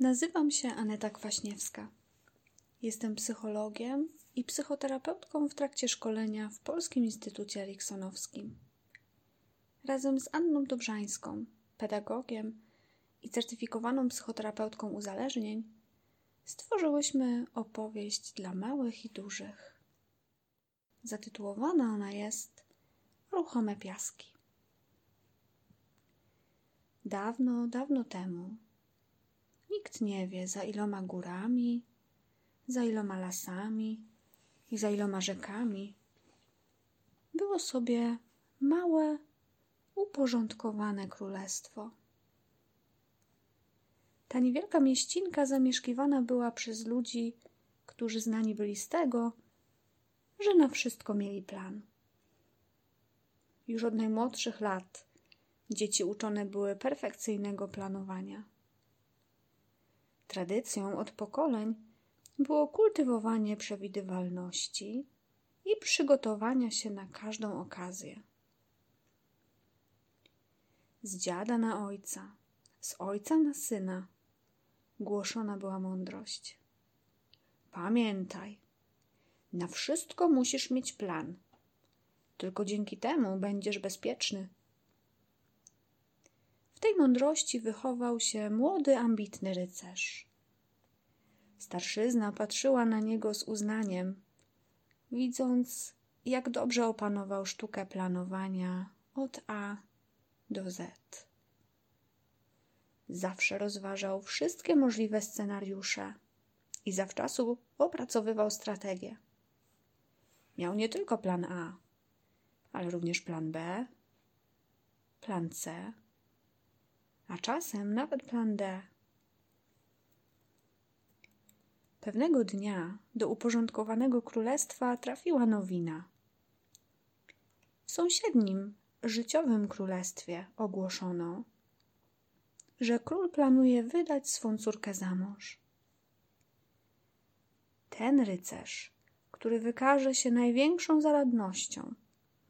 Nazywam się Aneta Kwaśniewska. Jestem psychologiem i psychoterapeutką w trakcie szkolenia w Polskim Instytucie Eriksonowskim. Razem z Anną Dobrzańską, pedagogiem i certyfikowaną psychoterapeutką uzależnień, stworzyłyśmy opowieść dla małych i dużych. Zatytułowana ona jest Ruchome piaski. Dawno, dawno temu Nikt nie wie, za iloma górami, za iloma lasami i za iloma rzekami było sobie małe, uporządkowane królestwo. Ta niewielka mieścinka zamieszkiwana była przez ludzi, którzy znani byli z tego, że na wszystko mieli plan. Już od najmłodszych lat dzieci uczone były perfekcyjnego planowania. Tradycją od pokoleń było kultywowanie przewidywalności i przygotowania się na każdą okazję. Z dziada na ojca, z ojca na syna głoszona była mądrość. Pamiętaj, na wszystko musisz mieć plan. Tylko dzięki temu będziesz bezpieczny. Tej mądrości wychował się młody, ambitny rycerz. Starszyzna patrzyła na niego z uznaniem, widząc, jak dobrze opanował sztukę planowania od A do Z. Zawsze rozważał wszystkie możliwe scenariusze i zawczasu opracowywał strategię. Miał nie tylko plan A, ale również plan B, plan C a czasem nawet plan D. Pewnego dnia do uporządkowanego królestwa trafiła nowina. W sąsiednim, życiowym królestwie ogłoszono, że król planuje wydać swą córkę za mąż. Ten rycerz, który wykaże się największą zaradnością,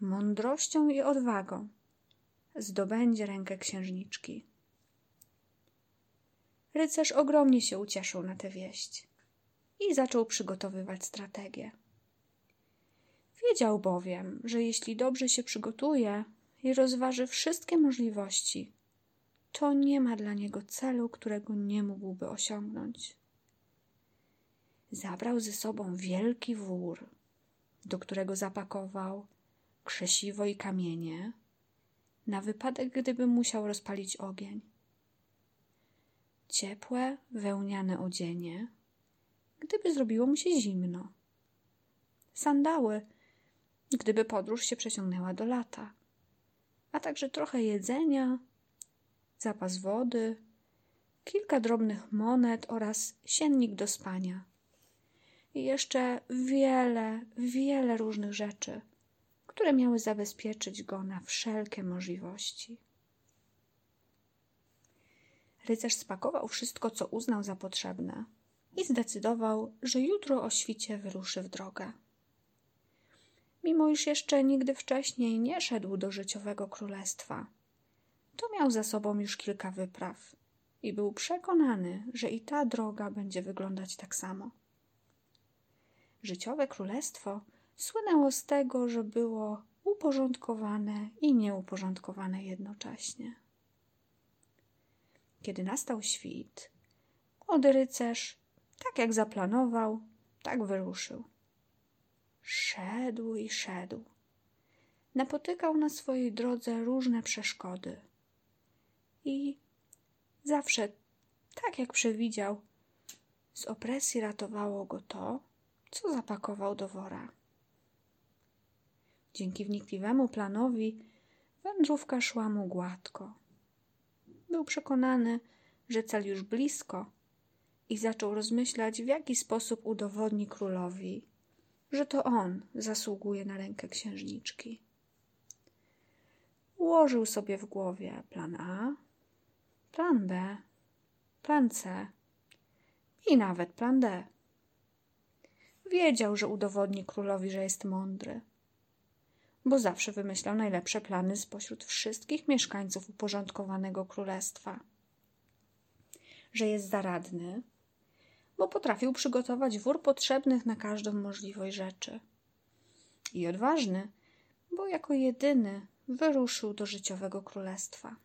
mądrością i odwagą, zdobędzie rękę księżniczki. Rycerz ogromnie się ucieszył na tę wieść i zaczął przygotowywać strategię. Wiedział bowiem, że jeśli dobrze się przygotuje i rozważy wszystkie możliwości, to nie ma dla niego celu, którego nie mógłby osiągnąć. Zabrał ze sobą wielki wór, do którego zapakował krzesiwo i kamienie, na wypadek, gdyby musiał rozpalić ogień ciepłe, wełniane odzienie, gdyby zrobiło mu się zimno. Sandały, gdyby podróż się przeciągnęła do lata, a także trochę jedzenia, zapas wody, kilka drobnych monet oraz siennik do spania. I jeszcze wiele, wiele różnych rzeczy, które miały zabezpieczyć go na wszelkie możliwości. Rycerz spakował wszystko, co uznał za potrzebne i zdecydował, że jutro o świcie wyruszy w drogę. Mimo iż jeszcze nigdy wcześniej nie szedł do życiowego królestwa, to miał za sobą już kilka wypraw i był przekonany, że i ta droga będzie wyglądać tak samo. Życiowe królestwo słynęło z tego, że było uporządkowane i nieuporządkowane jednocześnie. Kiedy nastał świt, młody rycerz, tak jak zaplanował, tak wyruszył. Szedł i szedł. Napotykał na swojej drodze różne przeszkody. I zawsze, tak jak przewidział, z opresji ratowało go to, co zapakował do wora. Dzięki wnikliwemu planowi wędrówka szła mu gładko. Był przekonany, że cel już blisko i zaczął rozmyślać, w jaki sposób udowodni królowi, że to on zasługuje na rękę księżniczki. Ułożył sobie w głowie plan A, plan B, plan C i nawet plan D. Wiedział, że udowodni królowi, że jest mądry bo zawsze wymyślał najlepsze plany spośród wszystkich mieszkańców uporządkowanego królestwa. że jest zaradny, bo potrafił przygotować wór potrzebnych na każdą możliwość rzeczy. I odważny, bo jako jedyny wyruszył do życiowego królestwa.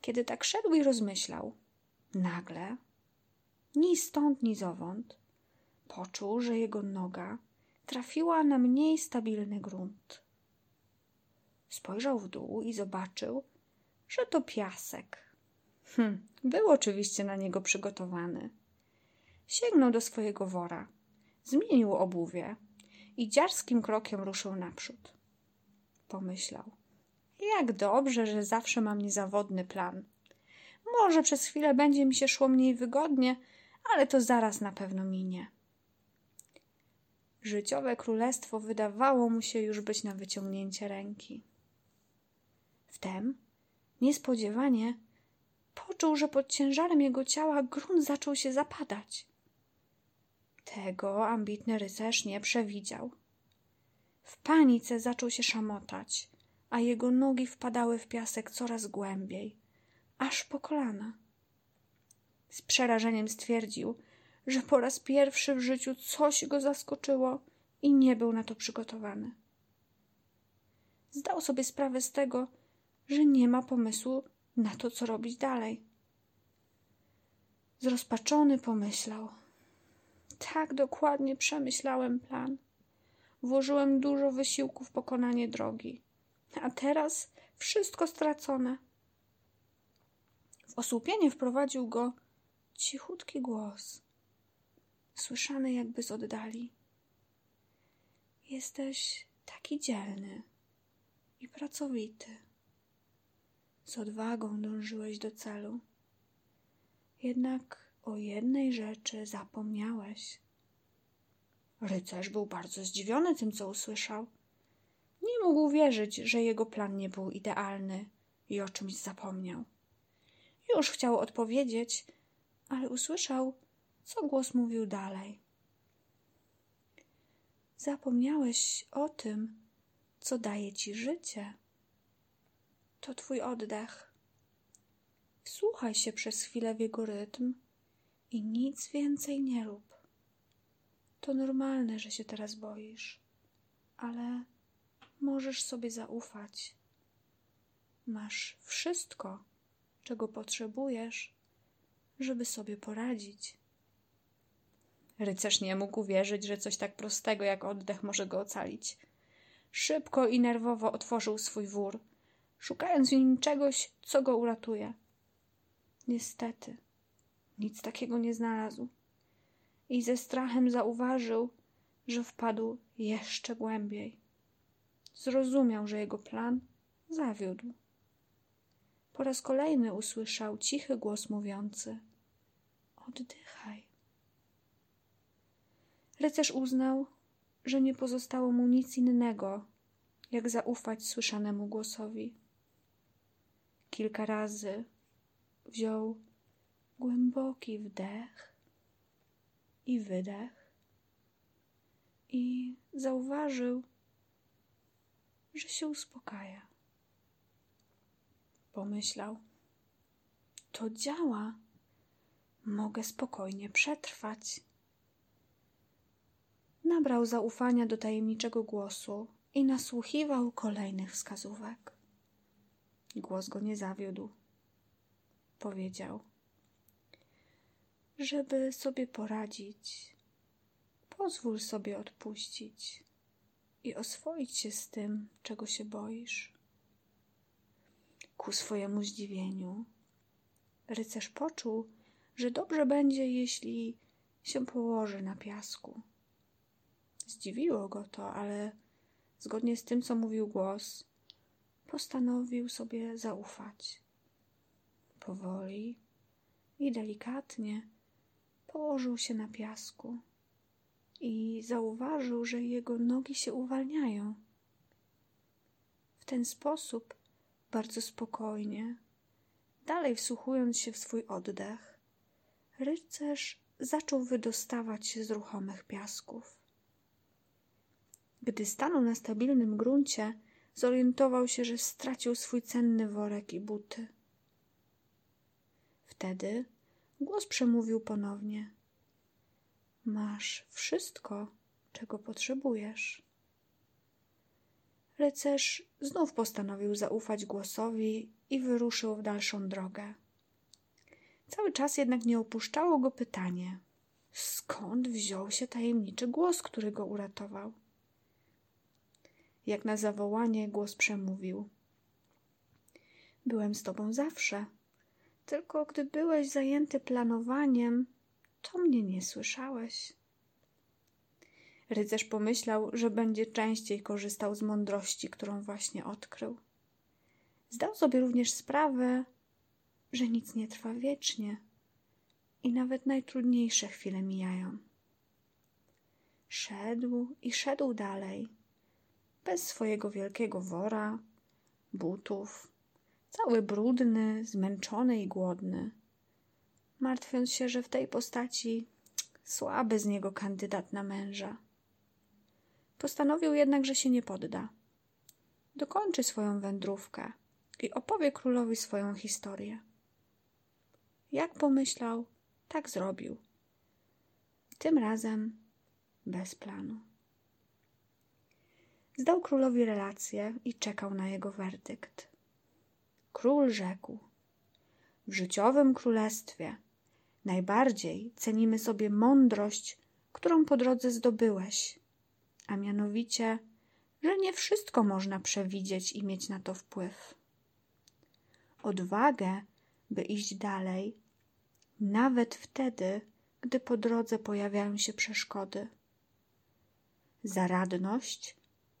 Kiedy tak szedł i rozmyślał, nagle, ni stąd, ni zowąd, poczuł, że jego noga trafiła na mniej stabilny grunt. Spojrzał w dół i zobaczył, że to piasek. Hm, był oczywiście na niego przygotowany. Sięgnął do swojego wora, zmienił obuwie i dziarskim krokiem ruszył naprzód. Pomyślał. Jak dobrze, że zawsze mam niezawodny plan. Może przez chwilę będzie mi się szło mniej wygodnie, ale to zaraz na pewno minie. Życiowe królestwo wydawało mu się już być na wyciągnięcie ręki. Wtem, niespodziewanie, poczuł, że pod ciężarem jego ciała grunt zaczął się zapadać. Tego ambitny rycerz nie przewidział. W panice zaczął się szamotać, a jego nogi wpadały w piasek coraz głębiej, aż po kolana. Z przerażeniem stwierdził, że po raz pierwszy w życiu coś go zaskoczyło i nie był na to przygotowany. Zdał sobie sprawę z tego, że nie ma pomysłu na to, co robić dalej. Zrozpaczony pomyślał: Tak dokładnie przemyślałem plan. Włożyłem dużo wysiłku w pokonanie drogi, a teraz wszystko stracone. W osłupienie wprowadził go cichutki głos, słyszany jakby z oddali. Jesteś taki dzielny i pracowity. Z odwagą dążyłeś do celu. Jednak o jednej rzeczy zapomniałeś. Rycerz był bardzo zdziwiony tym, co usłyszał. Nie mógł wierzyć, że jego plan nie był idealny i o czymś zapomniał. Już chciał odpowiedzieć, ale usłyszał, co głos mówił dalej. Zapomniałeś o tym, co daje ci życie. To twój oddech. Wsłuchaj się przez chwilę w jego rytm i nic więcej nie rób. To normalne, że się teraz boisz, ale możesz sobie zaufać. Masz wszystko, czego potrzebujesz, żeby sobie poradzić. Rycerz nie mógł wierzyć, że coś tak prostego jak oddech może go ocalić. Szybko i nerwowo otworzył swój wór, szukając w nim czegoś, co go uratuje. Niestety, nic takiego nie znalazł i ze strachem zauważył, że wpadł jeszcze głębiej. Zrozumiał, że jego plan zawiódł. Po raz kolejny usłyszał cichy głos mówiący: Oddychaj. Rycerz uznał, że nie pozostało mu nic innego, jak zaufać słyszanemu głosowi. Kilka razy wziął głęboki wdech i wydech i zauważył, że się uspokaja. Pomyślał: To działa. Mogę spokojnie przetrwać. Nabrał zaufania do tajemniczego głosu i nasłuchiwał kolejnych wskazówek. Głos go nie zawiódł. Powiedział: Żeby sobie poradzić, pozwól sobie odpuścić i oswoić się z tym, czego się boisz. Ku swojemu zdziwieniu, rycerz poczuł, że dobrze będzie, jeśli się położy na piasku. Zdziwiło go to, ale zgodnie z tym, co mówił głos, postanowił sobie zaufać. Powoli i delikatnie położył się na piasku i zauważył, że jego nogi się uwalniają. W ten sposób, bardzo spokojnie, dalej wsłuchując się w swój oddech, rycerz zaczął wydostawać się z ruchomych piasków. Gdy stanął na stabilnym gruncie, zorientował się, że stracił swój cenny worek i buty. Wtedy głos przemówił ponownie: Masz wszystko, czego potrzebujesz. Rycerz znów postanowił zaufać głosowi i wyruszył w dalszą drogę. Cały czas jednak nie opuszczało go pytanie: skąd wziął się tajemniczy głos, który go uratował? Jak na zawołanie głos przemówił: Byłem z tobą zawsze, tylko gdy byłeś zajęty planowaniem, to mnie nie słyszałeś. Rycerz pomyślał, że będzie częściej korzystał z mądrości, którą właśnie odkrył. Zdał sobie również sprawę, że nic nie trwa wiecznie i nawet najtrudniejsze chwile mijają. Szedł i szedł dalej, bez swojego wielkiego wora, butów, cały brudny, zmęczony i głodny, martwiąc się, że w tej postaci słaby z niego kandydat na męża. Postanowił jednak, że się nie podda. Dokończy swoją wędrówkę i opowie królowi swoją historię. Jak pomyślał, tak zrobił. Tym razem bez planu. Zdał królowi relację i czekał na jego werdykt. Król rzekł: W życiowym królestwie najbardziej cenimy sobie mądrość, którą po drodze zdobyłeś, a mianowicie, że nie wszystko można przewidzieć i mieć na to wpływ. Odwagę, by iść dalej, nawet wtedy, gdy po drodze pojawiają się przeszkody. Zaradność,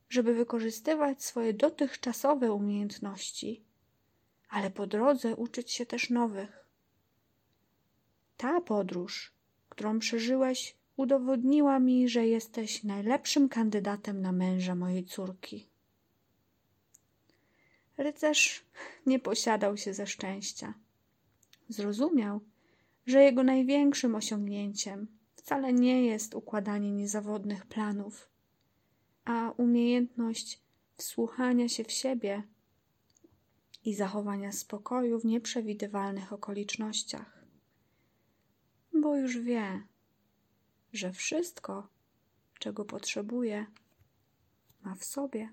żeby wykorzystywać swoje dotychczasowe umiejętności, ale po drodze uczyć się też nowych. Ta podróż, którą przeżyłeś, udowodniła mi, że jesteś najlepszym kandydatem na męża mojej córki. Rycerz nie posiadał się ze szczęścia. Zrozumiał, że jego największym osiągnięciem wcale nie jest układanie niezawodnych planów, a umiejętność wsłuchania się w siebie i zachowania spokoju w nieprzewidywalnych okolicznościach. Bo już wie, że wszystko, czego potrzebuje, ma w sobie.